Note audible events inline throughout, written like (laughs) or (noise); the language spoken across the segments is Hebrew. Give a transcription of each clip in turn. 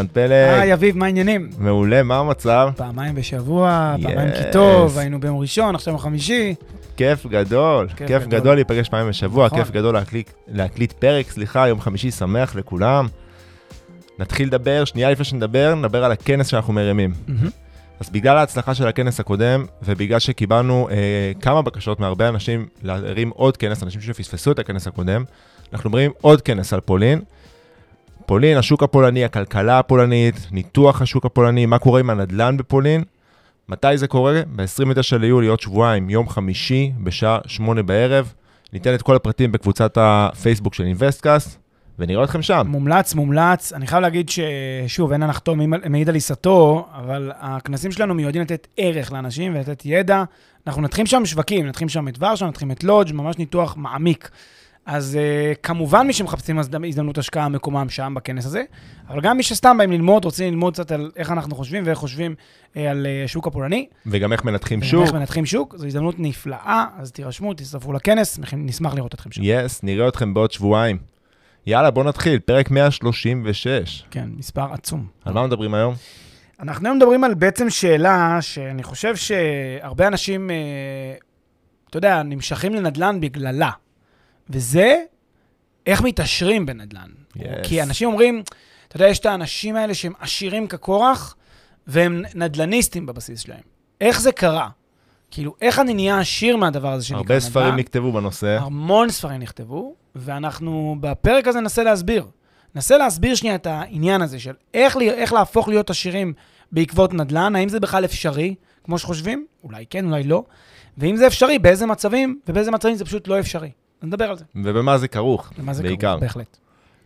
אהלן פלג, היי, אביב, מה העניינים? מעולה, מה המצב? פעמיים בשבוע, פעמיים. כי טוב, היינו ביום ראשון, עכשיו חמישי. כיף גדול, כיף גדול. להיפגש פעמים בשבוע, נכון. כיף גדול להקליט- פרק, סליחה, יום חמישי שמח לכולם. נתחיל לדבר, שנייה לפני שנדבר, נדבר על הכנס שאנחנו מרימים. אז בגלל ההצלחה של הכנס הקודם, ובגלל שקיבלנו אה, כמה בקשות מהרבה אנשים להרים עוד כנס, אנשים שפספסו את הכנס הקודם, אנחנו מרימים עוד כנס על פולין. פולין, השוק הפולני, הכלכלה הפולנית, ניתוח השוק הפולני, מה קורה עם הנדל"ן בפולין. מתי זה קורה? ב-29 ליולי, עוד שבועיים, יום חמישי, בשעה שמונה בערב. ניתן את כל הפרטים בקבוצת הפייסבוק של אינוויסטקאסט, ונראה אתכם שם. מומלץ, מומלץ. אני חייב להגיד ששוב, אין הנחתום מעיד על עיסתו, אבל הכנסים שלנו מיועדים לתת ערך לאנשים ולתת ידע. אנחנו נתחיל שם שווקים, נתחיל שם את ורשה, נתחיל את לודג', ממש ניתוח מעמיק. אז uh, כמובן מי שמחפשים הזד- הזדמנות השקעה מקומם שם בכנס הזה, אבל גם מי שסתם באים ללמוד, רוצים ללמוד קצת על איך אנחנו חושבים ואיך חושבים uh, על uh, השוק הפולני. וגם איך מנתחים שוק. איך מנתחים שוק, זו הזדמנות נפלאה, אז תירשמו, תצטרפו לכנס, נשמח לראות אתכם שם. יס, נראה אתכם בעוד שבועיים. יאללה, בוא נתחיל, פרק 136. כן, מספר עצום. על מה מדברים היום? אנחנו היום מדברים על בעצם שאלה שאני חושב שהרבה אנשים, אה, אתה יודע, נמשכים לנדל"ן בגללה, וזה איך מתעשרים בנדל"ן. Yes. כי אנשים אומרים, אתה יודע, יש את האנשים האלה שהם עשירים כקורח, והם נדל"ניסטים בבסיס שלהם. איך זה קרה? כאילו, איך אני נהיה עשיר מהדבר הזה שנקרא נדל"ן? הרבה ספרים נכתבו בנושא. המון ספרים נכתבו, ואנחנו בפרק הזה ננסה להסביר. ננסה להסביר שנייה את העניין הזה של איך, איך להפוך להיות עשירים בעקבות נדל"ן, האם זה בכלל אפשרי, כמו שחושבים? אולי כן, אולי לא. ואם זה אפשרי, באיזה מצבים, ובאיזה מצבים זה פשוט לא אפשרי. נדבר על זה. ובמה זה כרוך, למה זה בעיקר. קורה, בהחלט.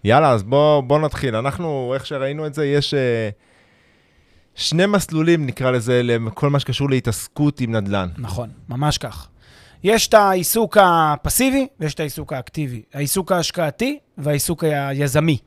יאללה, אז בוא, בוא נתחיל. אנחנו, איך שראינו את זה, יש אה, שני מסלולים, נקרא לזה, לכל מה שקשור להתעסקות עם נדל"ן. נכון, ממש כך. יש את העיסוק הפסיבי ויש את העיסוק האקטיבי. העיסוק ההשקעתי והעיסוק היזמי.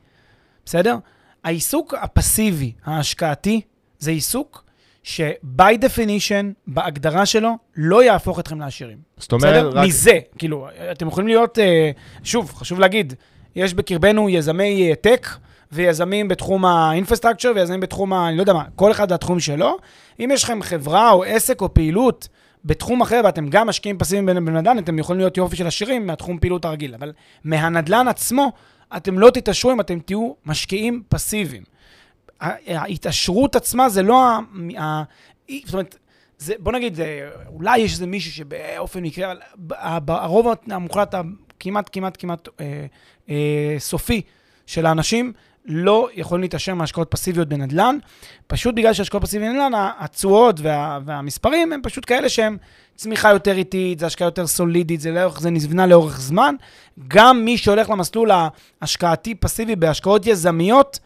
בסדר? העיסוק הפסיבי, ההשקעתי, זה עיסוק ש-by definition, בהגדרה שלו, לא יהפוך אתכם לעשירים. זאת אומרת, בסדר? רק... מזה. כאילו, אתם יכולים להיות, אה, שוב, חשוב להגיד, יש בקרבנו יזמי אה, tech ויזמים בתחום ה infrastructure ויזמים בתחום ה... אני לא יודע מה, כל אחד והתחום שלו. אם יש לכם חברה או עסק או פעילות בתחום אחר ואתם גם משקיעים פסיביים בנ- בנדל"ן, אתם יכולים להיות יופי של עשירים מהתחום פעילות הרגיל. אבל מהנדל"ן עצמו, אתם לא תתעשרו אם אתם תהיו משקיעים פסיביים. ההתעשרות עצמה זה לא ה... ה- זאת אומרת, זה, בוא נגיד, זה, אולי יש איזה מישהו שבאופן מקרה, אבל הרוב המוחלט, כמעט, כמעט, כמעט אה, אה, סופי של האנשים, לא יכולים להתעשר מהשקעות פסיביות בנדל"ן, פשוט בגלל שהשקעות פסיביות בנדל"ן, התשואות וה, והמספרים הם פשוט כאלה שהם צמיחה יותר איטית, זה השקעה יותר סולידית, זה, לאורך, זה נבנה לאורך זמן. גם מי שהולך למסלול ההשקעתי פסיבי בהשקעות יזמיות,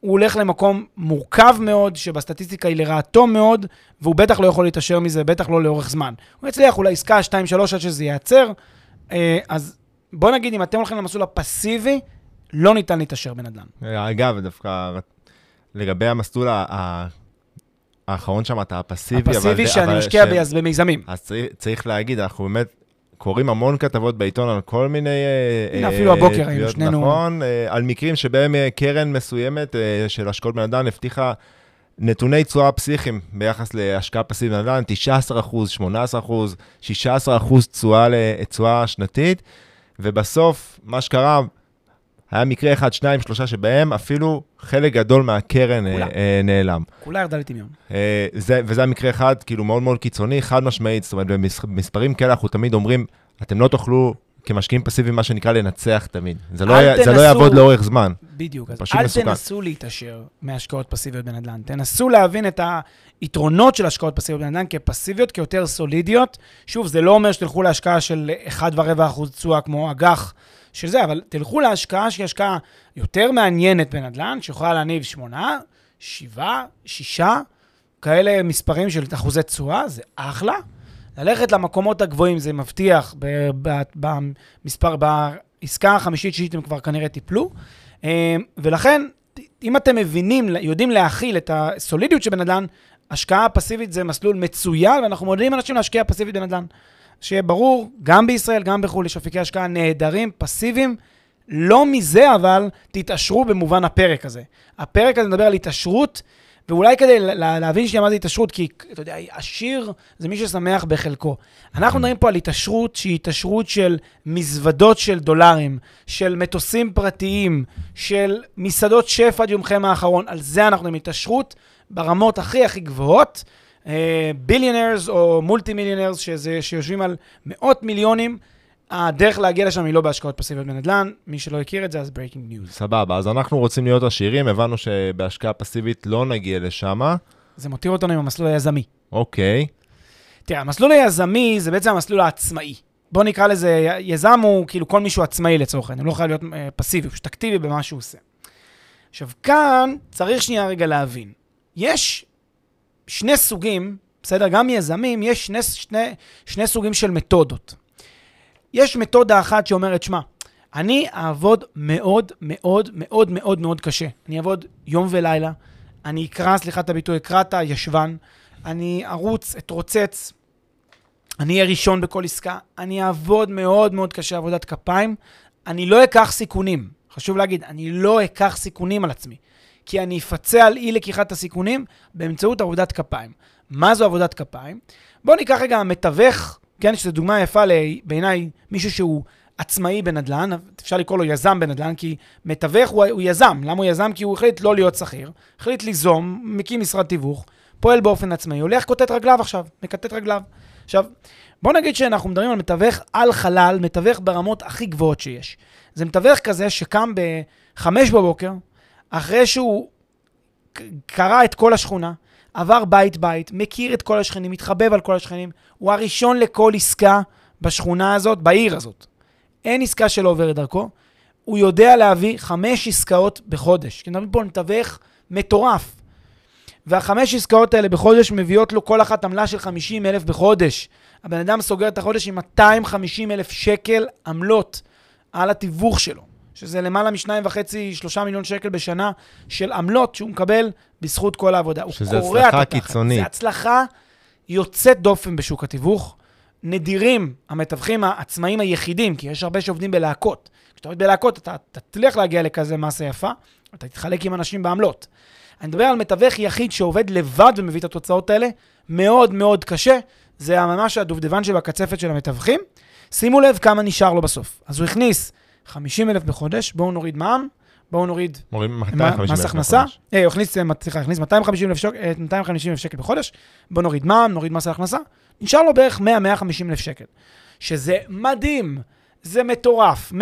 הוא הולך למקום מורכב מאוד, שבסטטיסטיקה היא לרעתו מאוד, והוא בטח לא יכול להתעשר מזה, בטח לא לאורך זמן. הוא יצליח אולי עסקה 2-3 עד שזה ייעצר, אה, אז בוא נגיד, אם אתם הולכים למסלול הפסיבי, לא ניתן להתעשר בנדל"ן. אגב, דווקא לגבי המסלול האחרון שם, אתה הפסיבי, אבל... הפסיבי שאני אבל משקיע ש- במיזמים. אז צריך, צריך להגיד, אנחנו באמת קוראים המון כתבות בעיתון על כל מיני... אה, הנה, אה, אפילו הבוקר היינו שנינו- נכון, אה, על מקרים שבהם קרן מסוימת של השקעות בנדל"ן הבטיחה נתוני תשואה פסיכיים ביחס להשקעה פסיבית בנדל"ן, 19 אחוז, 18 אחוז, 16 אחוז תשואה שנתית, ובסוף, מה שקרה, היה מקרה אחד, שניים, שלושה, שבהם אפילו חלק גדול מהקרן אה, כולה. אה, נעלם. כולה ירדה לטמיון. אה, זה, וזה המקרה אחד, כאילו מאוד מאוד קיצוני, חד משמעית, זאת אומרת, במספרים כאלה אנחנו תמיד אומרים, אתם לא תוכלו, כמשקיעים פסיביים, מה שנקרא לנצח תמיד. זה לא, היה, זה תנסו- לא יעבוד לאורך זמן. בדיוק. אז אל מסוכן. תנסו להתעשר מהשקעות פסיביות בנדל"ן. תנסו להבין את היתרונות של השקעות פסיביות בנדל"ן כפסיביות, כיותר סולידיות. שוב, זה לא אומר שתלכו להשקעה של 1.25% תשואה כמו אג"ח של זה, אבל תלכו להשקעה שהיא השקעה יותר מעניינת בנדל"ן, שיכולה להניב 8, 7, 6, כאלה מספרים של אחוזי תשואה, זה אחלה. ללכת למקומות הגבוהים זה מבטיח, במספר, בעסקה החמישית-שישית הם כבר כנראה טיפלו. אה, ולכן, אם אתם מבינים, יודעים להכיל את הסולידיות של בנדל"ן, השקעה פסיבית זה מסלול מצוין, ואנחנו מעודדים אנשים להשקיע פסיבית בנדל"ן. שיהיה ברור, גם בישראל, גם בחו"ל, יש אפיקי השקעה נהדרים, פסיביים. לא מזה, אבל, תתעשרו במובן הפרק הזה. הפרק הזה מדבר על התעשרות, ואולי כדי לה- להבין שנייה מה זה התעשרות, כי אתה יודע, עשיר זה מי ששמח בחלקו. אנחנו מדברים פה על התעשרות שהיא התעשרות של מזוודות של דולרים, של מטוסים פרטיים, של מסעדות שף עד יומכם האחרון. על זה אנחנו מדברים, התעשרות ברמות הכי הכי גבוהות. billionaires או multi millionaires, שיושבים על מאות מיליונים, הדרך להגיע לשם היא לא בהשקעות פסיביות בנדל"ן. מי שלא הכיר את זה, אז breaking news. סבבה, אז אנחנו רוצים להיות עשירים, הבנו שבהשקעה פסיבית לא נגיע לשם. זה מותיר אותנו עם המסלול היזמי. אוקיי, תראה, המסלול היזמי זה בעצם המסלול העצמאי. בוא נקרא לזה, יזם הוא כאילו כל מישהו עצמאי לצורך העניין, הוא לא חייב להיות אה, פסיבי, הוא פשוט אקטיבי במה שהוא עושה. עכשיו, כאן צריך שנייה רגע להבין. יש שני סוגים, בסדר? גם יזמים, יש שני, שני, שני סוגים של מתודות. יש מתודה אחת שאומרת, שמע, אני אעבוד מאוד מאוד מאוד מאוד מאוד קשה. אני אעבוד יום ולילה, אני אקרא, סליחה את הביטוי, אקרא את הישבן, אני ארוץ, אתרוצץ, אני אהיה ראשון בכל עסקה, אני אעבוד מאוד מאוד קשה עבודת כפיים, אני לא אקח סיכונים. חשוב להגיד, אני לא אקח סיכונים על עצמי, כי אני אפצה על אי לקיחת הסיכונים באמצעות עבודת כפיים. מה זו עבודת כפיים? בואו ניקח רגע מתווך, כן, שזו דוגמה יפה בעיניי, מישהו שהוא עצמאי בנדל"ן, אפשר לקרוא לו יזם בנדל"ן, כי מתווך הוא, הוא יזם. למה הוא יזם? כי הוא החליט לא להיות שכיר, החליט ליזום, מקים משרד תיווך, פועל באופן עצמאי, הולך כותת רגליו עכשיו, מכתת רגליו. עכשיו, בואו נגיד שאנחנו מדברים על מתווך על חלל, מתווך ברמות הכי גבוהות שיש. זה מתווך כזה שקם ב-5 בבוקר, אחרי שהוא קרא את כל השכונה, עבר בית-בית, מכיר את כל השכנים, מתחבב על כל השכנים, הוא הראשון לכל עסקה בשכונה הזאת, בעיר הזאת. אין עסקה שלא עוברת דרכו. הוא יודע להביא חמש עסקאות בחודש. כי מדברים פה על מתווך מטורף. והחמש עסקאות האלה בחודש מביאות לו כל אחת עמלה של 50 אלף בחודש. הבן אדם סוגר את החודש עם 250 אלף שקל עמלות על התיווך שלו, שזה למעלה משניים וחצי, שלושה מיליון שקל בשנה של עמלות שהוא מקבל בזכות כל העבודה. שזה הצלחה. קיצונית. זה הצלחה יוצאת דופן בשוק התיווך. נדירים המתווכים העצמאים היחידים, כי יש הרבה שעובדים בלהקות. כשאתה עובד בלהקות, אתה תצליח להגיע לכזה מסה יפה, אתה תתחלק עם אנשים בעמלות. אני מדבר על מתווך יחיד שעובד לבד ומביא את התוצאות האלה, מאוד מאוד קשה. זה ממש הדובדבן שבקצפת של המתווכים. שימו לב כמה נשאר לו בסוף. אז הוא הכניס 50 אלף בחודש, בואו נוריד מע"מ, בואו נוריד מורים מה- 250 מס הכנסה. אה, הוא הכניס, אה, סליחה, הכניס 250 אלף שק- אה, 250 אלף שקל בחודש, בואו נוריד מע"מ, נוריד מס הכנסה, נשאר לו בערך 100-150 אלף שקל. שזה מדהים, זה מטורף. 100-150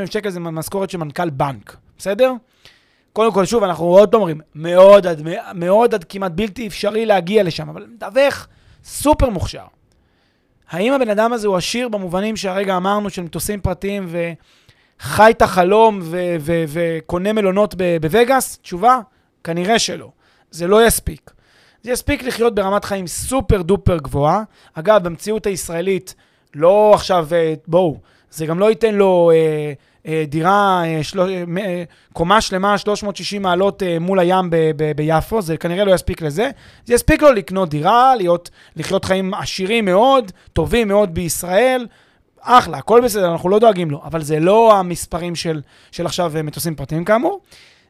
אלף שקל זה משכורת של מנכ"ל בנק, בסדר? קודם כל, שוב, אנחנו עוד פעם אומרים, מאוד עד, מאוד עד כמעט בלתי אפשרי להגיע לשם, אבל מתווך סופר מוכשר. האם הבן אדם הזה הוא עשיר במובנים שהרגע אמרנו של מטוסים פרטיים וחי את החלום וקונה מלונות בווגאס? תשובה, כנראה שלא. זה לא יספיק. זה יספיק לחיות ברמת חיים סופר דופר גבוהה. אגב, במציאות הישראלית, לא עכשיו, אה, בואו, זה גם לא ייתן לו אה, אה, דירה, אה, של... אה, אה, קומה שלמה, 360 מעלות אה, מול הים ב- ב- ביפו, זה כנראה לא יספיק לזה. זה יספיק לו לקנות דירה, להיות, לחיות חיים עשירים מאוד, טובים מאוד בישראל. אחלה, הכל בסדר, אנחנו לא דואגים לו, אבל זה לא המספרים של, של עכשיו אה, מטוסים פרטיים כאמור.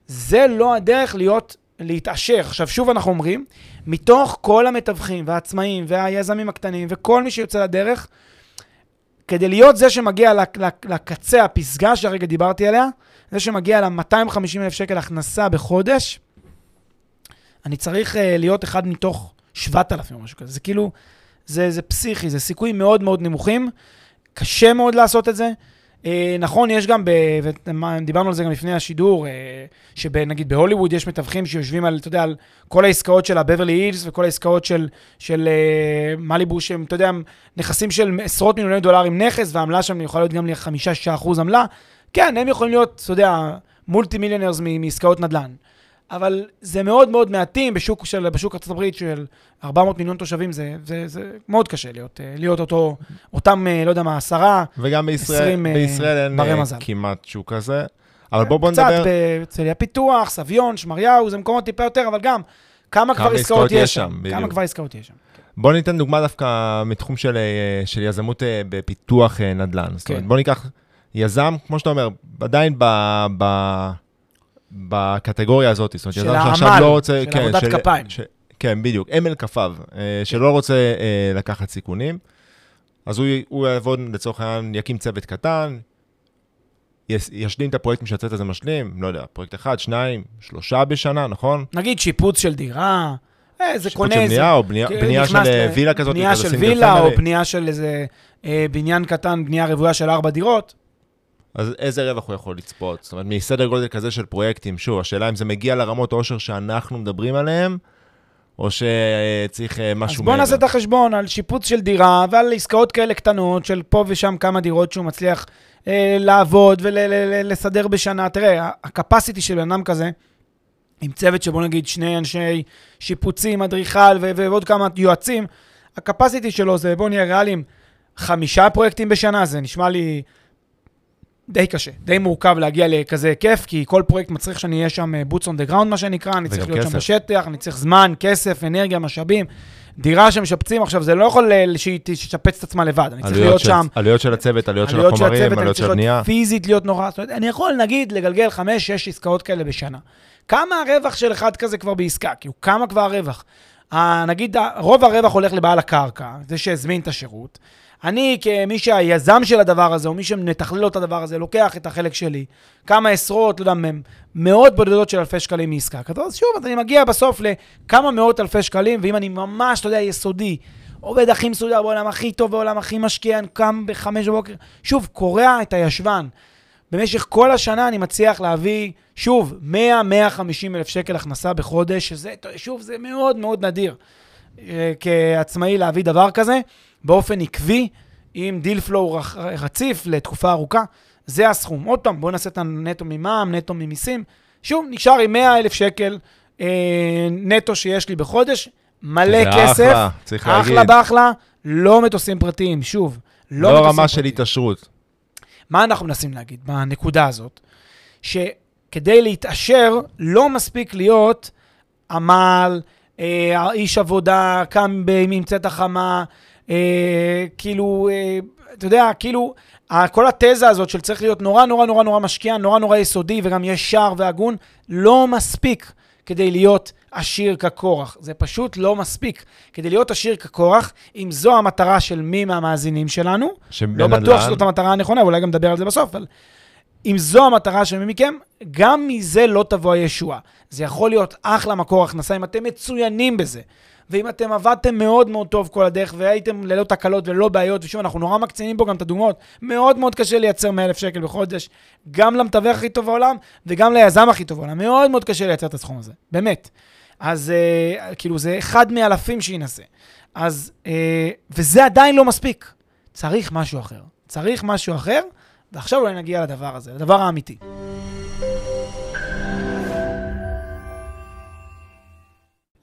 זה לא הדרך להיות, להתעשר. עכשיו, שוב אנחנו אומרים, מתוך כל המתווכים והעצמאים והיזמים הקטנים וכל מי שיוצא לדרך, כדי להיות זה שמגיע לק- לק- לקצה, הפסגה שהרגע דיברתי עליה, זה שמגיע ל-250 אלף שקל הכנסה בחודש, אני צריך uh, להיות אחד מתוך 7,000 או משהו כזה. זה כאילו, זה, זה פסיכי, זה סיכויים מאוד מאוד נמוכים. קשה מאוד לעשות את זה. אה, נכון, יש גם, ב, ודיברנו על זה גם לפני השידור, אה, שנגיד בהוליווד יש מתווכים שיושבים על, אתה יודע, על כל העסקאות של הבברלי הילס וכל העסקאות של, של אה, מליבו, שהם, אתה יודע, נכסים של עשרות מיליוני דולרים נכס, והעמלה שם יכולה להיות גם ל-5-6% עמלה. כן, הם יכולים להיות, אתה יודע, מולטי מיליונרס מעסקאות נדל"ן. אבל זה מאוד מאוד מעטים בשוק, של, בשוק ארצות הברית של 400 מיליון תושבים, זה, זה, זה מאוד קשה להיות, אה, להיות אותו, אותם, אה, לא יודע מה, עשרה, וגם בישראל, עשרים, אה, בישראל אין. כמעט שוק כזה. אבל בוא, בוא נדבר... קצת בהרצליה הפיתוח, סביון, שמריהו, זה מקומות טיפה יותר, אבל גם, כמה כבר עסקאות יש שם? בדיוק. כמה כבר עסקאות יש שם? בוא ניתן דוגמה דווקא מתחום של, של יזמות בפיתוח נדל"ן. זאת אומרת, כן. בוא ניקח יזם, כמו שאתה אומר, עדיין ב... ב בקטגוריה הזאת, זאת אומרת, של יזם שעכשיו העמל, לא רוצה... של עבודת כפיים. ש, כן, בדיוק, אמל כפיו, אה, שלא רוצה אה, לקחת סיכונים, אז הוא, הוא יעבוד, לצורך העניין, יקים צוות קטן, יש, ישלים את הפרויקטים שהצוות הזה משלים, לא יודע, פרויקט אחד, שניים, שלושה בשנה, נכון? נגיד שיפוץ של דירה, אה, זה שיפוץ קונה של איזה... בנייה, או בנייה, כן, בנייה של וילה כזאת, בנייה של וילה, או. בנייה של איזה בניין קטן, בנייה רוויה של ארבע דירות. אז איזה רווח הוא יכול לצפות? זאת אומרת, מסדר גודל כזה של פרויקטים, שוב, השאלה אם זה מגיע לרמות עושר שאנחנו מדברים עליהן, או שצריך אה, אז משהו בואו נעשה את החשבון על שיפוץ של דירה ועל עסקאות כאלה קטנות של פה ושם כמה דירות שהוא מצליח אה, לעבוד ולסדר בשנה. תראה, ה-capacity של בן אדם כזה, עם צוות שבוא נגיד שני אנשי שיפוצים, אדריכל ו- ועוד כמה יועצים, ה-capacity שלו זה, בואו נהיה ריאליים, חמישה פרויקטים בשנה, זה נשמע לי די קשה, די מורכב להגיע לכזה היקף, כי כל פרויקט מצריך שאני אהיה שם אה, boots on the ground, מה שנקרא, אני צריך להיות שם כסף. בשטח, אני צריך זמן, כסף, אנרגיה, משאבים. דירה שמשפצים עכשיו, זה לא יכול אה, שהיא תשפץ את עצמה לבד, אני צריך להיות של, שם. עלויות של הצוות, עלויות של עלויות של החומרים, הצוות, אני עלויות של צריך הבנייה. להיות פיזית להיות נורא. זאת אומרת, אני יכול, נגיד, לגלגל חמש, שש עסקאות כאלה בשנה. כמה הרווח של אחד כזה כבר בעסקה? כאילו, כמה כבר הרווח? נגיד, רוב הרווח הולך לבעל הקרקע, זה שהזמין את השירות. אני, כמי שהיזם של הדבר הזה, או מי שמתכלל את הדבר הזה, לוקח את החלק שלי, כמה עשרות, לא יודע, מאות בודדות של אלפי שקלים מעסקה כזאת, אז שוב, אז אני מגיע בסוף לכמה מאות אלפי שקלים, ואם אני ממש, אתה יודע, יסודי, עובד הכי מסודר בעולם, הכי טוב בעולם, הכי משקיע, אני קם בחמש בבוקר, שוב, קורע את הישבן. במשך כל השנה אני מצליח להביא, שוב, 100-150 אלף שקל הכנסה בחודש, שזה, שוב, זה מאוד מאוד נדיר אה, כעצמאי להביא דבר כזה, באופן עקבי, עם deal flow רציף לתקופה ארוכה, זה הסכום. עוד פעם, בואו נעשה את הנטו ממע"מ, נטו ממיסים. שוב, נשאר עם 100 אלף שקל אה, נטו שיש לי בחודש, מלא זה כסף, אחלה, צריך להגיד. אחלה באחלה, לא מטוסים פרטיים, שוב. לא, לא רמה של פרטיים. התעשרות. מה אנחנו מנסים להגיד בנקודה הזאת? שכדי להתעשר, לא מספיק להיות עמל, אה, איש עבודה, קם עם צאת החמה, אה, כאילו, אה, אתה יודע, כאילו, כל התזה הזאת של צריך להיות נורא נורא נורא נורא משקיע, נורא נורא יסודי וגם ישר והגון, לא מספיק כדי להיות עשיר כקורח. זה פשוט לא מספיק. כדי להיות עשיר כקורח, אם זו המטרה של מי מהמאזינים שלנו, לא בטוח שזאת המטרה הנכונה, ואולי גם נדבר על זה בסוף, אבל אם זו המטרה של מי מכם, גם מזה לא תבוא הישועה. זה יכול להיות אחלה מקור הכנסה אם אתם מצוינים בזה. ואם אתם עבדתם מאוד מאוד טוב כל הדרך והייתם ללא תקלות וללא בעיות, ושוב, אנחנו נורא מקצינים פה גם את הדוגמאות, מאוד מאוד קשה לייצר 100 אלף שקל בחודש, גם למתווך הכי טוב בעולם וגם ליזם הכי טוב בעולם. מאוד מאוד קשה לייצר את הסכום הזה, באמת. אז אה, כאילו, זה אחד מאלפים שינסה. אז, אה, וזה עדיין לא מספיק. צריך משהו אחר. צריך משהו אחר, ועכשיו אולי נגיע לדבר הזה, לדבר האמיתי.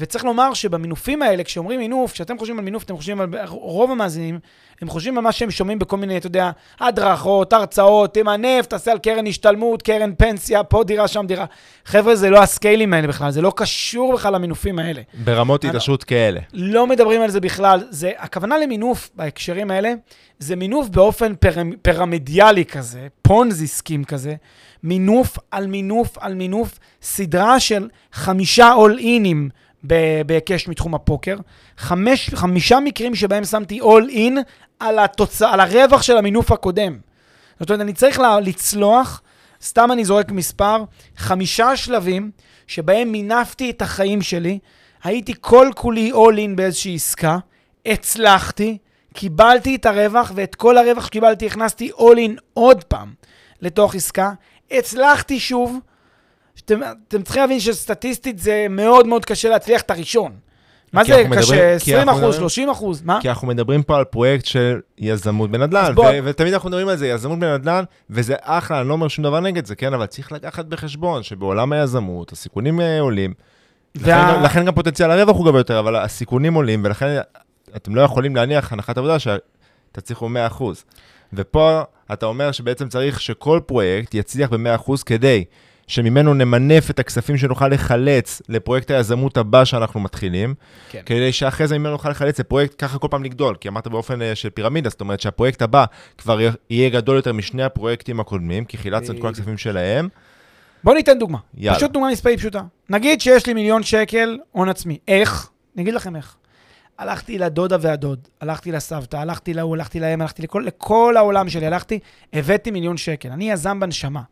וצריך לומר שבמינופים האלה, כשאומרים מינוף, כשאתם חושבים על מינוף, אתם חושבים על, רוב המאזינים, הם חושבים על מה שהם שומעים בכל מיני, אתה יודע, הדרכות, הרצאות, תמנף, תעשה על קרן השתלמות, קרן פנסיה, פה דירה, שם דירה. חבר'ה, זה לא הסקיילים האלה בכלל, זה לא קשור בכלל למינופים האלה. ברמות התעשרות כאלה. לא מדברים על זה בכלל. זה, הכוונה למינוף בהקשרים האלה, זה מינוף באופן פר, פרמדיאלי כזה, פונזי סקים כזה, מינוף על מינוף על מינוף, סדרה של חמישה אול-אינים בהיקש מתחום הפוקר. חמש, חמישה מקרים שבהם שמתי אול-אין על, התוצא, על הרווח של המינוף הקודם. זאת אומרת, אני צריך לצלוח, סתם אני זורק מספר, חמישה שלבים שבהם מינפתי את החיים שלי, הייתי כל כולי אול-אין באיזושהי עסקה, הצלחתי, קיבלתי את הרווח, ואת כל הרווח שקיבלתי הכנסתי אול-אין עוד פעם לתוך עסקה, הצלחתי שוב, שאתם, אתם צריכים להבין שסטטיסטית זה מאוד מאוד קשה להצליח את הראשון. מה זה קשה? מדברים- 20 כי אנחנו אחוז, מדברים- 30 אחוז? מה? כי אנחנו מדברים פה על פרויקט של יזמות בנדל"ן, בוא- ו- ותמיד אנחנו מדברים על זה, יזמות בנדל"ן, וזה אחלה, אני לא אומר שום דבר נגד זה, כן, אבל צריך לקחת בחשבון שבעולם היזמות הסיכונים אה, עולים, לכן, וה- גם, לכן גם פוטנציאל הרווח הוא גבוה יותר, אבל הסיכונים עולים, ולכן אתם לא יכולים להניח הנחת עבודה שתצליחו 100%. ופה אתה אומר שבעצם צריך שכל פרויקט יצליח ב-100% כדי שממנו נמנף את הכספים שנוכל לחלץ לפרויקט היזמות הבא שאנחנו מתחילים, כן. כדי שאחרי זה ממנו נוכל לחלץ לפרויקט ככה כל פעם לגדול, כי אמרת באופן אה, של פירמידה, זאת אומרת שהפרויקט הבא כבר יהיה גדול יותר משני הפרויקטים הקודמים, כי חילצנו את כל. הכספים שלהם. בואו ניתן דוגמה. יאללה. פשוט דוגמה מספרית פשוטה. נגיד שיש לי מיליון שקל הון עצמי. איך? אני אגיד לכם איך. הלכתי לדודה והדוד, הלכתי לסבתא, הלכתי להוא, הלכתי להם, הלכתי לכל, לכל העולם שלי, הלכתי, הבאתי מיליון שקל. אני יזם בנשמה.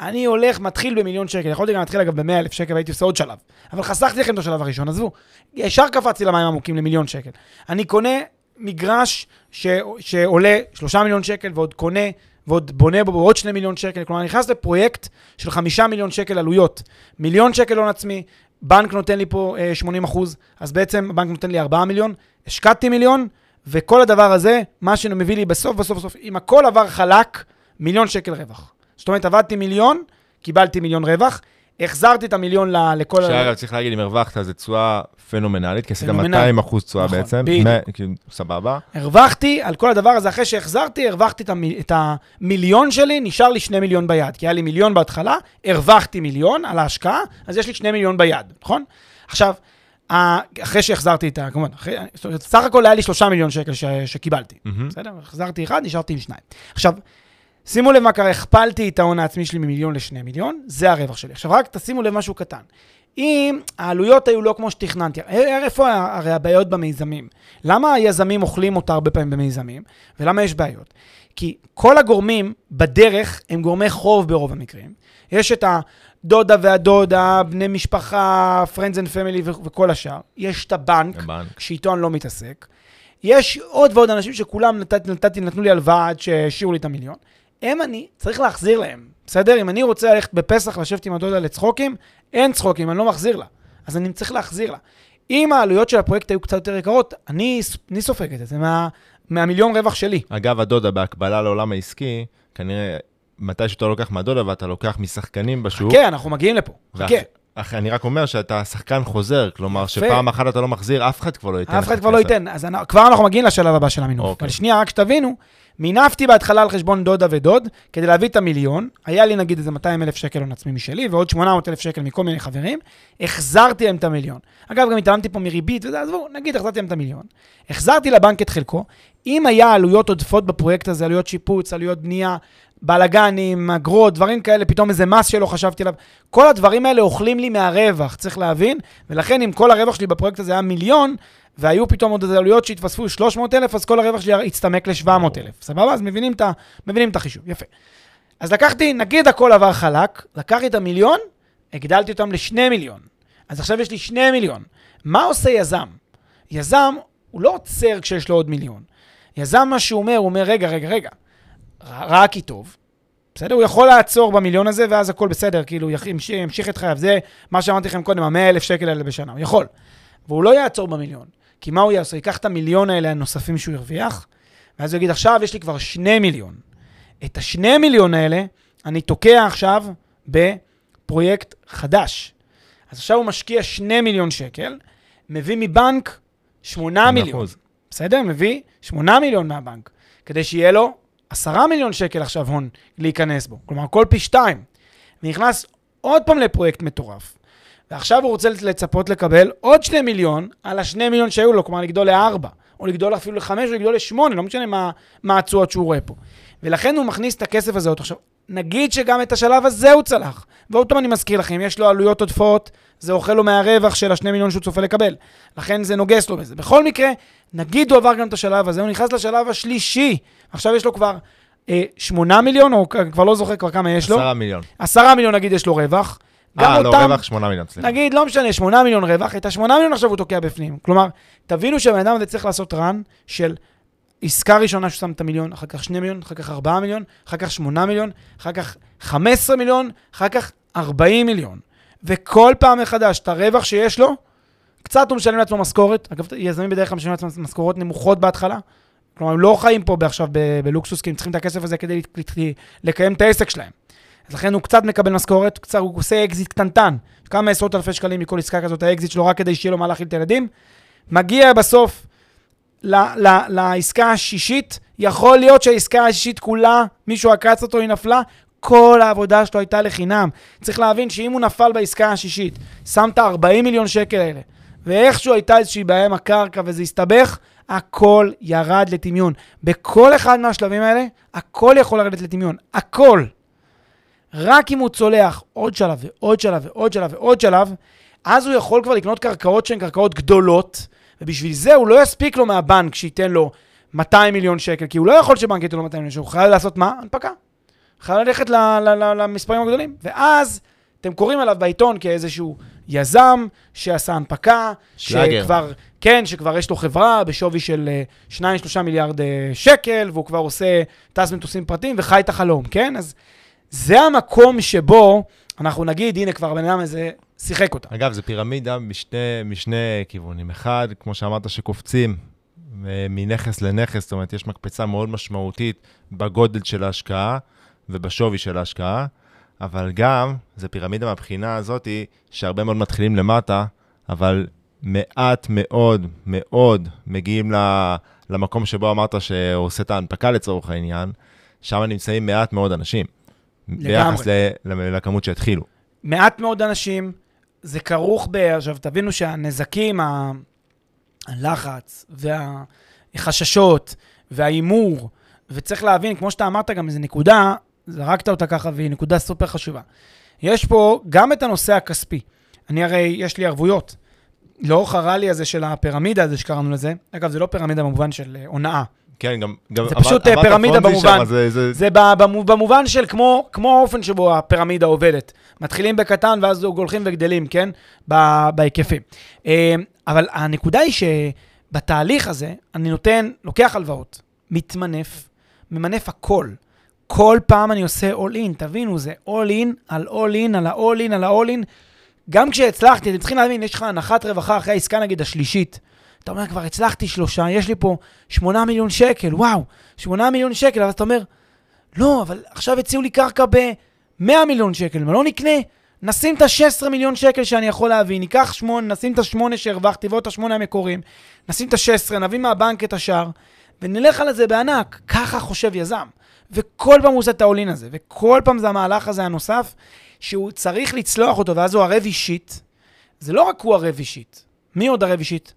אני הולך, מתחיל במיליון שקל. יכולתי גם להתחיל אגב ב-100 אלף שקל והייתי עושה עוד שלב. אבל חסכתי לכם את השלב הראשון, עזבו. ישר קפצתי למים עמוקים למיליון שקל. אני קונה מגרש ש... שעולה 3 מיליון שקל ועוד קונה ועוד בונה בו עוד 2 מיליון שקל. כלומר, אני נכנס לפרויקט של 5 מיליון שקל עלויות. מיליון שקל הון עצמי, בנק נותן לי פה אה, 80 אחוז, אז בעצם הבנק נותן לי 4 מיליון, השקעתי מיליון, וכל הדבר הזה, מה שמביא לי בסוף, בסוף, בסוף, אם הכל עבר חלק, מיליון שקל רווח. זאת אומרת, עבדתי מיליון, קיבלתי מיליון רווח, החזרתי את המיליון ל- לכל... שאגב, צריך להגיד, אם הרווחת, זו תשואה פנומנלית, כי עשית פנומנלית. 200 אחוז תשואה נכון, בעצם. בדיוק. סבבה. הרווחתי על כל הדבר הזה, אחרי שהחזרתי, הרווחתי את, המ... את המיליון שלי, נשאר לי שני מיליון ביד. כי היה לי מיליון בהתחלה, הרווחתי מיליון על ההשקעה, אז יש לי שני מיליון ביד, נכון? עכשיו, ה- אחרי שהחזרתי את ה... כמובן, אחרי... סך הכל היה לי שלושה מיליון שקל ש... שקיבלתי. מהמם. בסדר? החזרתי אחד, נשארתי עם שניים. עכשיו, שימו לב מה קרה, הכפלתי את ההון העצמי שלי ממיליון לשני מיליון, זה הרווח שלי. עכשיו, רק תשימו לב משהו קטן. אם העלויות היו לא כמו שתכננתי, אה, איפה ה- הרי הבעיות במיזמים? למה היזמים אוכלים אותה הרבה פעמים במיזמים, ולמה יש בעיות? כי כל הגורמים בדרך הם גורמי חוב ברוב המקרים. יש את הדודה והדודה, בני משפחה, friends and family וכל השאר. יש את הבנק, הבנק. שאיתו אני לא מתעסק. יש עוד ועוד אנשים שכולם נתתי, נתתי, נתנו לי הלוואה עד שהשאירו לי את המיליון. הם אני צריך להחזיר להם, בסדר? אם אני רוצה ללכת בפסח לשבת עם הדודה לצחוקים, אין צחוקים, אני לא מחזיר לה. אז אני צריך להחזיר לה. אם העלויות של הפרויקט היו קצת יותר יקרות, אני, אני סופג את זה, מה, מהמיליון רווח שלי. אגב, הדודה, בהקבלה לעולם העסקי, כנראה, מתי שאתה לוקח מהדודה ואתה לוקח משחקנים בשוק, חכה, אנחנו מגיעים לפה. חכה. אח- אני רק אומר שאתה שחקן חוזר, כלומר. שפעם אחת אתה לא מחזיר, אף אחד כבר לא ייתן אף אחד כבר לא. ייתן. אז אני, כבר אנחנו מגיעים לשלב הבא של המינוף. אוקיי. אבל שנייה, רק שתבינו, מינפתי בהתחלה על חשבון דודה ודוד, כדי להביא את המיליון. היה לי נגיד איזה 200 אלף שקל הון עצמי משלי, ועוד 800 אלף שקל מכל מיני חברים. החזרתי להם את המיליון. אגב, גם התעלמתי פה מריבית וזה, עזבו, נגיד החזרתי להם את המיליון. החזרתי לבנק את חלקו. אם היה עלויות עודפות בפרויקט הזה, עלויות שיפוץ, עלויות בנייה, בלאגנים, אגרות, דברים כאלה, פתאום איזה מס שלא חשבתי עליו, כל הדברים האלה אוכלים לי מהרווח, צריך להבין, ולכן אם כל הרווח שלי בפרויקט הזה היה מיליון, והיו פתאום עוד עלויות שהתווספו 300 אלף, אז כל הרווח שלי הצטמק ל-700 אלף, סבבה? אז מבינים את, מבינים את החישוב, יפה. אז לקחתי, נגיד הכל עבר חלק, לקחתי את המיליון, הגדלתי אותם לשני מיליון. אז עכשיו יש לי שני מיליון. מה עושה יזם? יזם, הוא לא עוצר כשיש לו עוד מיליון. יזם, מה שהוא אומר, הוא אומר, רגע, רגע, רגע, ר- רע כי טוב. בסדר? הוא יכול לעצור במיליון הזה, ואז הכל בסדר, כאילו, ימשיך, ימשיך את חייו. זה מה שאמרתי לכם קודם, ה-100 אלף שקל האלה בשנה. הוא יכול. והוא לא יעצור במיליון. כי מה הוא יעשה? הוא ייקח את המיליון האלה הנוספים שהוא הרוויח, ואז הוא יגיד, עכשיו יש לי כבר שני מיליון. את השני מיליון האלה, אני תוקע עכשיו בפרויקט חדש. אז עכשיו הוא משקיע שני מיליון שקל, מביא מבנק 8 מיליון. אחוז. בסדר? מביא 8 מיליון מהבנק, כדי שיהיה לו 10 מיליון שקל עכשיו הון להיכנס בו. כלומר, כל פי 2. ונכנס עוד פעם לפרויקט מטורף. ועכשיו הוא רוצה לצפות לקבל עוד 2 מיליון על ה-2 מיליון שהיו לו, כלומר לגדול ל-4, או לגדול אפילו ל-5 או לגדול ל-8, לא משנה מה התשואות שהוא רואה פה. ולכן הוא מכניס את הכסף הזה עוד עכשיו. נגיד שגם את השלב הזה הוא צלח. ועוד פעם אני מזכיר לכם, יש לו עלויות עודפות, זה אוכל לו מהרווח של השני מיליון שהוא צופה לקבל. לכן זה נוגס לו בזה. בכל מקרה, נגיד הוא עבר גם את השלב הזה, הוא נכנס לשלב השלישי. עכשיו יש לו כבר אה, 8 מיליון, או כבר לא זוכר כבר כמה יש לו. 10 מיליון. 10 מיליון נגיד יש לו רווח. אה, לא, אותם- רווח 8 מיליון, סליחה. נגיד, לא משנה, 8 מיליון רווח, את ה-8 מיליון עכשיו הוא תוקע בפנים. כלומר, תבינו שהבן אדם הזה צריך לעשות רן של עסקה ראשונה שהוא שם את המיליון, אחר כך 2 מיליון, אחר כך 4 מיליון, אחר כך 8 מיליון, אחר כך 15 מיליון, אחר כך 40 מיליון. וכל פעם מחדש, את הרווח שיש לו, קצת הוא משלם לעצמו משכורת. אגב, יזמים בדרך כלל משלמים לעצמם משכורות נמוכות בהתחלה. כלומר, הם לא חיים פה עכשיו בלוקסוס, כי הם צריכים את הכסף הזה כדי לקיים את העסק שלהם. אז לכן הוא קצת מקבל משכורת, קצת, הוא עושה אקזיט קטנטן, כמה עשרות אלפי שקלים מכל עסקה כזאת, האקזיט שלו, רק כדי שיהיה לו מה להאכיל את הילדים. מגיע בסוף ל- ל- לעסקה השישית, יכול להיות שהעסקה השישית כולה, מישהו עקץ אותו, היא נפלה, כל העבודה שלו הייתה לחינם. צריך להבין שאם הוא נפל בעסקה השישית, שם את ה-40 מיליון שקל האלה, ואיכשהו הייתה איזושהי בעיה עם הקרקע וזה הסתבך, הכל ירד לטמיון. בכל אחד מהשלבים האלה, הכל יכול לרדת לטמיון. הכל. רק אם הוא צולח עוד שלב ועוד שלב ועוד שלב ועוד שלב, אז הוא יכול כבר לקנות קרקעות שהן קרקעות גדולות, ובשביל זה הוא לא יספיק לו מהבנק שייתן לו 200 מיליון שקל, כי הוא לא יכול שבנק ייתן לו 200 מיליון שקל, הוא חייב לעשות מה? הנפקה. חייב ללכת ל- ל- ל- למספרים הגדולים. ואז אתם קוראים עליו בעיתון כאיזשהו יזם שעשה הנפקה, שלאגר. שכבר, כן, שכבר יש לו חברה בשווי של 2-3 מיליארד אה, שקל, והוא כבר עושה, טס מטוסים פרטיים וחי את החלום, כן? אז זה המקום שבו אנחנו נגיד, הנה כבר הבן אדם הזה שיחק אותה. אגב, זו פירמידה משני, משני כיוונים. אחד, כמו שאמרת, שקופצים אה, מנכס לנכס, זאת אומרת, יש מקפצה מאוד משמעותית בגודל של ההשקעה ובשווי של ההשקעה, אבל גם, זו פירמידה מהבחינה הזאת, שהרבה מאוד מתחילים למטה, אבל מעט מאוד מאוד מגיעים ל- למקום שבו אמרת שהוא עושה את ההנפקה לצורך העניין, שם נמצאים מעט מאוד אנשים. ביחס ל- ל- לכמות שהתחילו. מעט מאוד אנשים, זה כרוך ב... עכשיו, תבינו שהנזקים, הלחץ והחששות וההימור, וצריך להבין, כמו שאתה אמרת גם, איזו נקודה, זרקת אותה ככה, והיא נקודה סופר חשובה. יש פה גם את הנושא הכספי. אני הרי, יש לי ערבויות. לאורך הרלי הזה של הפירמידה הזה שקראנו לזה, אגב, זה לא פירמידה במובן של אה, הונאה. כן, גם... גם זה עבר- פשוט, אה, עברת פירמידה במובן. שם, זה, זה, זה במו- במובן של כמו, כמו האופן שבו הפירמידה עובדת. מתחילים בקטן ואז הולכים וגדלים, כן? בהיקפים. אה, אבל הנקודה היא שבתהליך הזה, אני נותן, לוקח הלוואות, מתמנף, ממנף הכל. כל פעם אני עושה all in, תבינו, זה all in על all in על ה-all in על ה-all in. גם כשהצלחתי, אתם צריכים להבין, יש לך הנחת רווחה אחרי העסקה נגיד השלישית. אתה אומר, כבר הצלחתי שלושה, יש לי פה 8 מיליון שקל, וואו, 8 מיליון שקל, אבל אתה אומר, לא, אבל עכשיו הציעו לי קרקע ב-100 מיליון שקל, מה לא נקנה? נשים את ה-16 מיליון שקל שאני יכול להביא, ניקח 8, נשים את ה-8 שהרווחתי ועוד את ה-8 המקוריים, נשים את ה-16, נביא מהבנק את השאר, ונלך על זה בענק. ככה חושב יזם. וכל פעם הוא עושה את האולין הזה, וכל פעם זה המהלך הזה הנוסף, שהוא צריך לצלוח אותו, ואז הוא ערב אישית. זה לא רק הוא ערב אישית. מי עוד ערב אישית?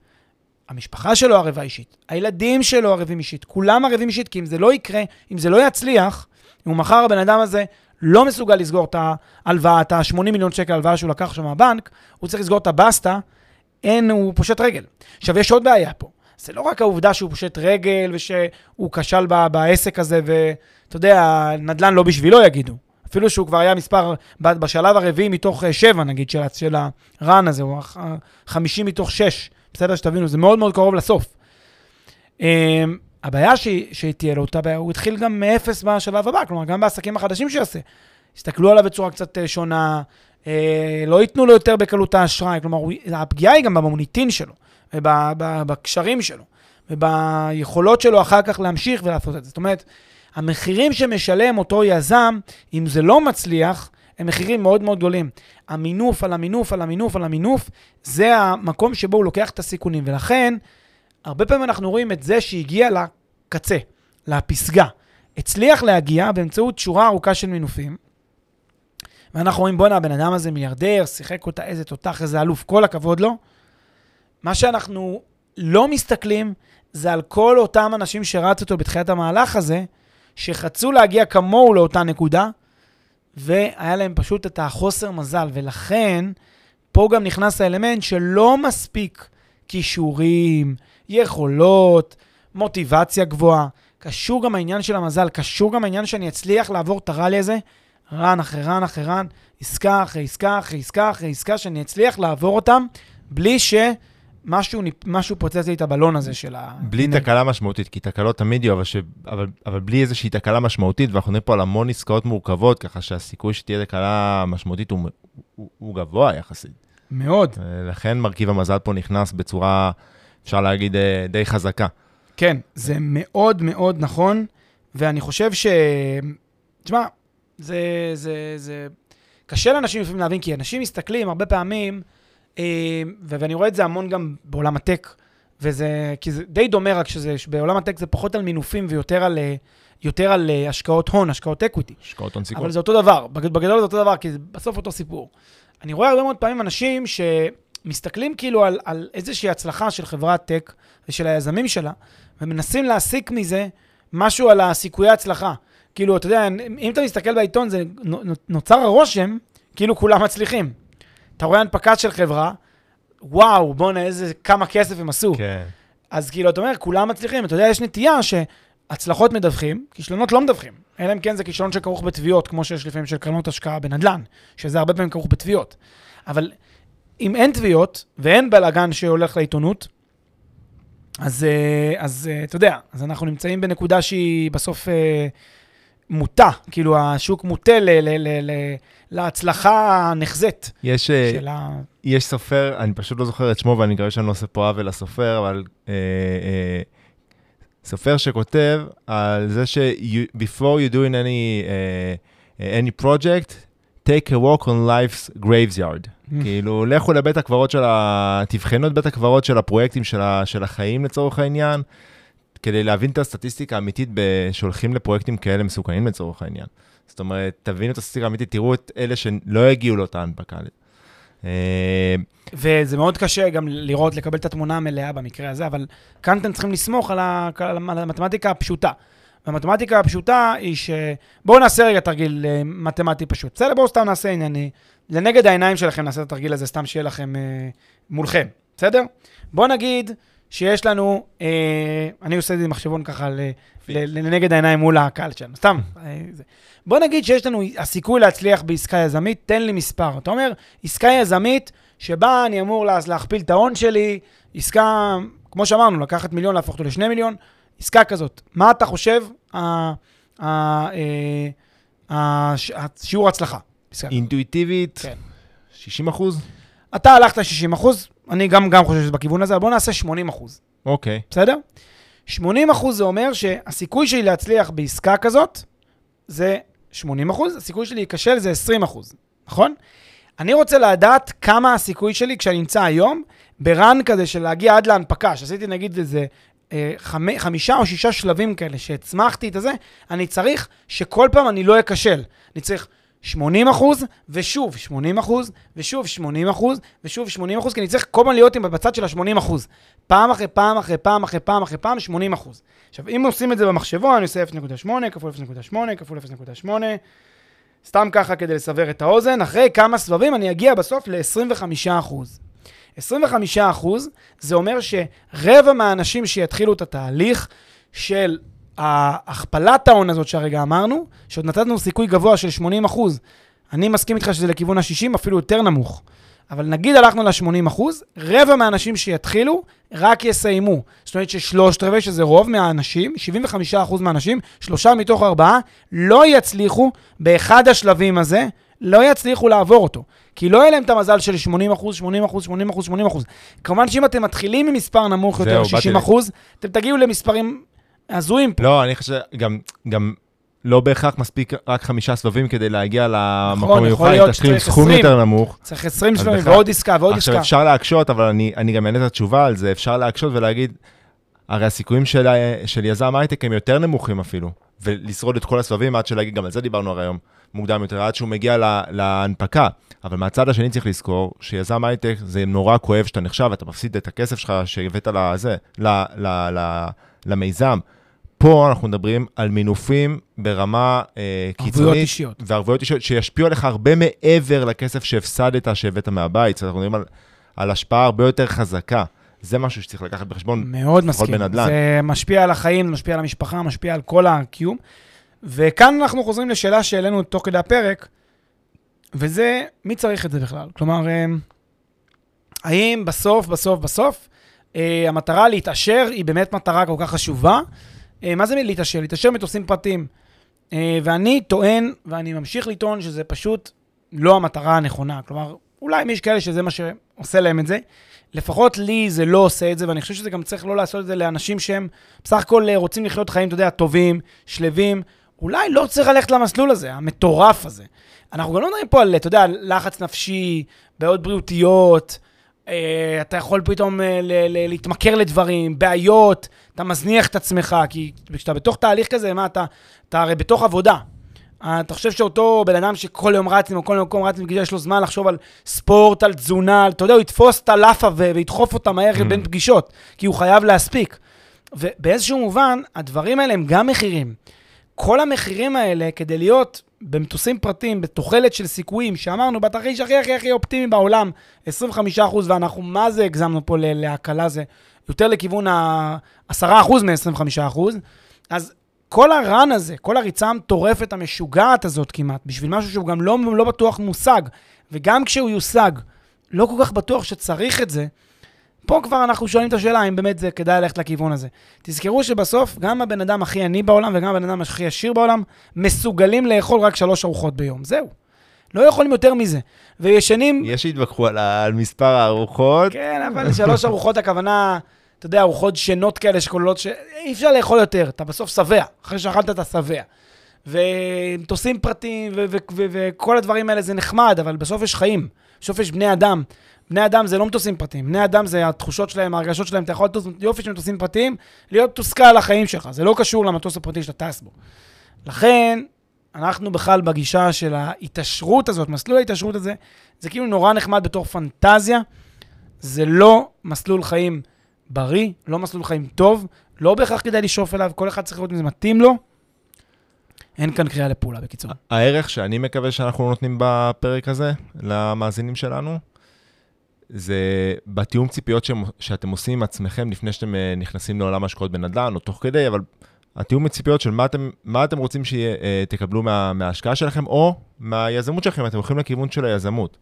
המשפחה שלו ערבה אישית, הילדים שלו ערבים אישית, כולם ערבים אישית, כי אם זה לא יקרה, אם זה לא יצליח, אם מחר הבן אדם הזה לא מסוגל לסגור את ההלוואה, את ה-80 מיליון שקל הלוואה שהוא לקח שם מהבנק, הוא צריך לסגור את הבסטה, אין, הוא פושט רגל. עכשיו, יש עוד בעיה פה. זה לא רק העובדה שהוא פושט רגל ושהוא כשל בעסק הזה, ואתה יודע, נדל"ן לא בשבילו יגידו. אפילו שהוא כבר היה מספר, בשלב הרביעי מתוך אה, שבע, נגיד, של, של הרן הזה, הוא הח- חמישי מתוך שש. בסדר, שתבינו, זה מאוד מאוד קרוב לסוף. Um, הבעיה שתהיה לו אותה הוא התחיל גם מאפס בשלב הבא, כלומר, גם בעסקים החדשים שיעשה. הסתכלו עליו בצורה קצת אה, שונה, אה, לא ייתנו לו יותר בקלות האשראי, כלומר, הפגיעה היא גם במוניטין שלו, ובקשרים שלו, וביכולות שלו אחר כך להמשיך ולעשות את זה. זאת אומרת, המחירים שמשלם אותו יזם, אם זה לא מצליח, הם מחירים מאוד מאוד גדולים. המינוף על המינוף על המינוף על המינוף, זה המקום שבו הוא לוקח את הסיכונים. ולכן, הרבה פעמים אנחנו רואים את זה שהגיע לקצה, לפסגה. הצליח להגיע באמצעות שורה ארוכה של מינופים, ואנחנו רואים, בואנה, הבן אדם הזה מיליארדר, שיחק אותה, איזה תותח, איזה אלוף, כל הכבוד לו. מה שאנחנו לא מסתכלים זה על כל אותם אנשים שרצו אותו בתחילת המהלך הזה, שחצו להגיע כמוהו לאותה נקודה, והיה להם פשוט את החוסר מזל. ולכן, פה גם נכנס האלמנט שלא מספיק כישורים, יכולות, מוטיבציה גבוהה. קשור גם העניין של המזל, קשור גם העניין שאני אצליח לעבור את הראלי הזה, רן אחרי רן אחרי רן, עסקה אחרי עסקה אחרי עסקה אחרי עסקה, שאני אצליח לעבור אותם בלי שמשהו משהו פוצץ לי את הבלון הזה של ה... בלי תקלה משמעותית, כי תקלות תמיד יהיו, אבל, ש... אבל, אבל בלי איזושהי תקלה משמעותית, ואנחנו נראה פה על המון עסקאות מורכבות, ככה שהסיכוי שתהיה תקלה משמעותית הוא, הוא, הוא גבוה יחסית. מאוד. לכן מרכיב המזל פה נכנס בצורה, אפשר להגיד, אה, די חזקה. כן, זה מאוד מאוד נכון, ואני חושב ש... תשמע, זה, זה, זה... קשה לאנשים לפעמים להבין, כי אנשים מסתכלים הרבה פעמים, ואני רואה את זה המון גם בעולם הטק, וזה, כי זה די דומה, רק שזה, בעולם ה tech זה פחות על מינופים ויותר על, אה, יותר על אה, השקעות הון, השקעות equity. השקעות הון סיכון. אבל זה אותו דבר, בגדול זה אותו דבר, כי זה בסוף אותו סיפור. אני רואה הרבה מאוד פעמים אנשים שמסתכלים כאילו על, על איזושהי הצלחה של חברת tech ושל היזמים שלה, ומנסים להסיק מזה משהו על הסיכויי הצלחה. כאילו, אתה יודע, אם אתה מסתכל בעיתון, זה נוצר הרושם כאילו כולם מצליחים. אתה רואה הנפקה של חברה, וואו, בואנה, איזה, כמה כסף הם עשו. כן. אז כאילו, אתה אומר, כולם מצליחים. אתה יודע, יש נטייה שהצלחות מדווחים, כישלונות לא מדווחים. אלא אם כן זה כישלון שכרוך בתביעות, כמו שיש לפעמים של קרנות השקעה בנדל"ן, שזה הרבה פעמים כרוך בתביעות. אבל אם אין תביעות ואין בלאגן שהולך לעיתונות, אז, אה, אז אה, אתה יודע, אז אנחנו נמצאים בנקודה שהיא בסוף אה, מוטה, כאילו השוק מוטה ל, ל, ל, ל, להצלחה הנחזית. יש, של ה... יש סופר, אני פשוט לא זוכר את שמו ואני מקווה שאני לא עושה פה עוול לסופר, אבל אה, אה, סופר שכותב על זה ש- you, before you doing any, uh, any project, take a walk on life's graveyard. Mm. כאילו, לכו לבית הקברות של ה... תבחנו את בית הקברות של הפרויקטים של, ה... של החיים לצורך העניין, כדי להבין את הסטטיסטיקה האמיתית שהולכים לפרויקטים כאלה מסוכנים לצורך העניין. זאת אומרת, תבינו את הסטטיסטיקה האמיתית, תראו את אלה שלא הגיעו לאותה הנפקה. אה, וזה מאוד קשה גם לראות, לקבל את התמונה המלאה במקרה הזה, אבל כאן אתם צריכים לסמוך על, המתמטיקה הפשוטה. והמתמטיקה הפשוטה היא ש... בואו נעשה רגע תרגיל אה, מתמטי פשוט. בסדר, בואו סתם נעשה ענייני. לנגד העיניים שלכם נעשה את התרגיל הזה, סתם שיהיה לכם אה, מולכם, בסדר? בואו נגיד שיש לנו, אה, אני עושה את זה עם מחשבון ככה לנגד העיניים מול הקהל שלנו, סתם. (laughs) אה, בוא נגיד שיש לנו הסיכוי להצליח בעסקה יזמית, תן לי מספר. אתה אומר, עסקה יזמית שבה אני אמור לה, להכפיל את ההון שלי, עסקה, כמו שאמרנו, לקחת מיליון, להפוך אותו לשני מיליון, עסקה כזאת. מה אתה חושב השיעור הצלחה? אינטואיטיבית, כן. 60 אחוז? אתה הלכת 60 אחוז, אני גם, גם חושב שזה בכיוון הזה, אבל בוא נעשה 80 אחוז. אוקיי. בסדר? 80 אחוז זה אומר שהסיכוי שלי להצליח בעסקה כזאת זה 80 אחוז, הסיכוי שלי להיכשל זה 20 אחוז, נכון? אני רוצה לדעת כמה הסיכוי שלי כשאני נמצא היום ברן כזה של להגיע עד להנפקה, שעשיתי נגיד איזה אה, חמי, חמישה או שישה שלבים כאלה שהצמחתי את הזה, אני צריך שכל פעם אני לא אכשל. אני צריך 80 אחוז, ושוב 80 אחוז, ושוב 80 אחוז, ושוב 80 אחוז, כי אני צריך כל הזמן להיות עם בצד של ה-80 אחוז. פעם אחרי פעם אחרי פעם אחרי פעם אחרי פעם, 80 אחוז. עכשיו, אם עושים את זה במחשבון, אני עושה 0.8 כפול 0.8 כפול 0.8, סתם ככה כדי לסבר את האוזן, אחרי כמה סבבים אני אגיע בסוף ל-25 אחוז. 25 אחוז, זה אומר שרבע מהאנשים שיתחילו את התהליך של ההכפלת ההון הזאת שהרגע אמרנו, שעוד נתנו סיכוי גבוה של 80 אחוז, אני מסכים איתך שזה לכיוון ה-60, אפילו יותר נמוך. אבל נגיד הלכנו ל-80 אחוז, רבע מהאנשים שיתחילו רק יסיימו. זאת אומרת ששלושת רבעי, שזה רוב מהאנשים, 75 אחוז מהאנשים, שלושה מתוך ארבעה, לא יצליחו באחד השלבים הזה, לא יצליחו לעבור אותו. כי לא יהיה להם את המזל של 80 אחוז, 80 אחוז, 80 אחוז, 80 אחוז. כמובן שאם אתם מתחילים ממספר נמוך יותר, 60 אחוז, אתם תגיעו למספרים הזויים פה. לא, אני חושב, גם, גם לא בהכרח מספיק רק חמישה סבבים כדי להגיע למקום נכון, מיוחד, אם תשלים סכום 20. יותר נמוך. צריך 20 אז שלבים, בכלל- ועוד עסקה, ועוד עכשיו, עסקה. אפשר להקשות, אבל אני, אני גם אענה את התשובה על זה, אפשר להקשות ולהגיד, הרי הסיכויים של, של יזם הייטק הם יותר נמוכים אפילו, ולשרוד את כל הסבבים עד שלהגיד, גם על זה דיברנו הרי היום מוקדם יותר, עד שהוא מגיע לה, להנפקה. אבל מהצד השני צריך לזכור שיזם הייטק זה נורא כואב שאתה נחשב, אתה מפסיד את הכסף שלך שהבאת לזה, ל, ל, ל, למיזם. פה אנחנו מדברים על מינופים ברמה אה, ערבויות קיצונית. אישיות. וערבויות אישיות שישפיעו עליך הרבה מעבר לכסף שהפסדת, שהבאת מהבית. אנחנו מדברים על, על השפעה הרבה יותר חזקה. זה משהו שצריך לקחת בחשבון. מאוד מסכים. בנדל"ן. זה משפיע על החיים, משפיע על המשפחה, משפיע על כל הקיום. וכאן אנחנו חוזרים לשאלה שהעלינו תוך כדי הפרק, וזה, מי צריך את זה בכלל? כלומר, אה, האם בסוף, בסוף, בסוף, אה, המטרה להתעשר היא באמת מטרה כל כך חשובה? אה, מה זה להתעשר? להתעשר מטוסים פרטיים. אה, ואני טוען, ואני ממשיך לטעון, שזה פשוט לא המטרה הנכונה. כלומר, אולי יש כאלה שזה מה שעושה להם את זה. לפחות לי זה לא עושה את זה, ואני חושב שזה גם צריך לא לעשות את זה לאנשים שהם בסך הכל אה, רוצים לחיות חיים, אתה יודע, טובים, שלווים. אולי לא צריך ללכת למסלול הזה, המטורף הזה. אנחנו גם לא מדברים פה על, אתה יודע, לחץ נפשי, בעיות בריאותיות, אתה יכול פתאום אה, ל- ל- להתמכר לדברים, בעיות, אתה מזניח את עצמך, כי כשאתה בתוך תהליך כזה, מה אתה, אתה הרי בתוך עבודה. אה, אתה חושב שאותו בן אדם שכל יום רץ מכל מקום רץ, בגלל שיש לו זמן לחשוב על ספורט, על תזונה, אתה יודע, הוא יתפוס את הלאפה וידחוף אותה מהר Mm. בין פגישות, כי הוא חייב להספיק. ובאיזשהו מובן, הדברים האלה הם גם מחירים. כל המחירים האלה, כדי להיות במטוסים פרטיים, בתוחלת של סיכויים, שאמרנו, בתרחיש הכי הכי הכי אופטימי בעולם, 25%, ואנחנו מה זה הגזמנו פה להקלה, זה יותר לכיוון ה-10% מ-25%, אז כל הרן הזה, כל הריצה המטורפת, המשוגעת הזאת כמעט, בשביל משהו שהוא גם לא, לא בטוח מושג, וגם כשהוא יושג, לא כל כך בטוח שצריך את זה, פה כבר אנחנו שואלים את השאלה האם באמת זה כדאי ללכת לכיוון הזה. תזכרו שבסוף, גם הבן אדם הכי עני בעולם וגם הבן אדם הכי עשיר בעולם, מסוגלים לאכול רק שלוש ארוחות ביום. זהו. לא יכולים יותר מזה. וישנים... יש שהתווכחו על, על מספר הארוחות. כן, אבל שלוש ארוחות הכוונה, אתה יודע, ארוחות שנות כאלה שכוללות ש... אי אפשר לאכול יותר, אתה בסוף שבע. אחרי שאכלת אתה שבע. ומטוסים פרטיים וכל הדברים האלה זה נחמד, אבל בסוף יש חיים. בסוף יש בני אדם. בני אדם זה לא מטוסים פרטיים, בני אדם זה התחושות שלהם, ההרגשות שלהם, אתה יכול לטוס יופי של מטוסים פרטיים, להיות מתוסכל על החיים שלך, זה לא קשור למטוס הפרטי שאתה טס בו. לכן, אנחנו בכלל בגישה של ההתעשרות הזאת, מסלול ההתעשרות הזה, זה כאילו נורא נחמד בתור פנטזיה, זה לא מסלול חיים בריא, לא מסלול חיים טוב, לא בהכרח כדאי לשאוף אליו, כל אחד צריך לראות אם זה מתאים לו. אין כאן קריאה לפעולה, בקיצור. הערך שאני מקווה שאנחנו נותנים בפרק הזה למאזינים שלנו, זה בתיאום ציפיות שהם- שאתם עושים עם עצמכם לפני שאתם אה, נכנסים לעולם ההשקעות בנדל"ן, או תוך כדי, אבל התיאום ציפיות של מה אתם, מה אתם רוצים שתקבלו מה, מההשקעה שלכם, או מהיזמות שלכם, אתם הולכים לכיוון של היזמות.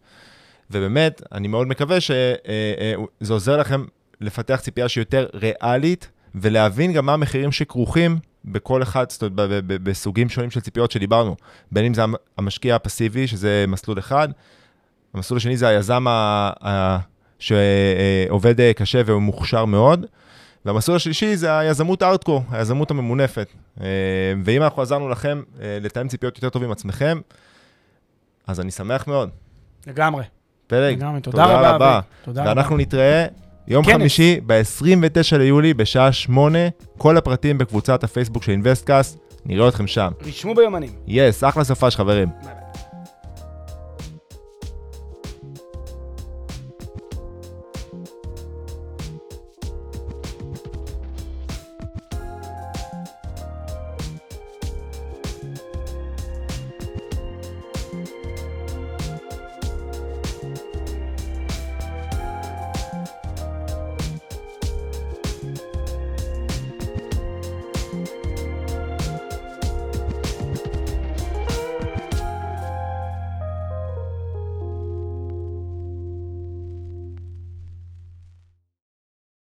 ובאמת, אני מאוד מקווה שזה עוזר לכם לפתח ציפייה שהיא יותר ריאלית, ולהבין גם מה המחירים שכרוכים בכל אחד, זאת אומרת, בסוגים שונים של ציפיות שדיברנו. בין אם זה המ- המשקיע הפסיבי, שזה מסלול אחד, המסלול השני זה היזם ה- ה- שעובד אה, קשה והוא מוכשר מאוד, והמסלול השלישי זה היזמות הארדקור, היזמות הממונפת. אה, ואם אנחנו עזרנו לכם אה, לתאם ציפיות יותר טוב עם עצמכם, אז אני שמח מאוד. לגמרי. פלג, לגמרי. תודה רבה. רבה. אבי. תודה רבה. ואנחנו נתראה יום כנס. חמישי, ב-29 ליולי, בשעה 8, כל הפרטים בקבוצת הפייסבוק של אינוויסטקאסט, נראה אתכם שם. רשמו ביומנים. yes, אחלה סופש חברים. ביי ביי.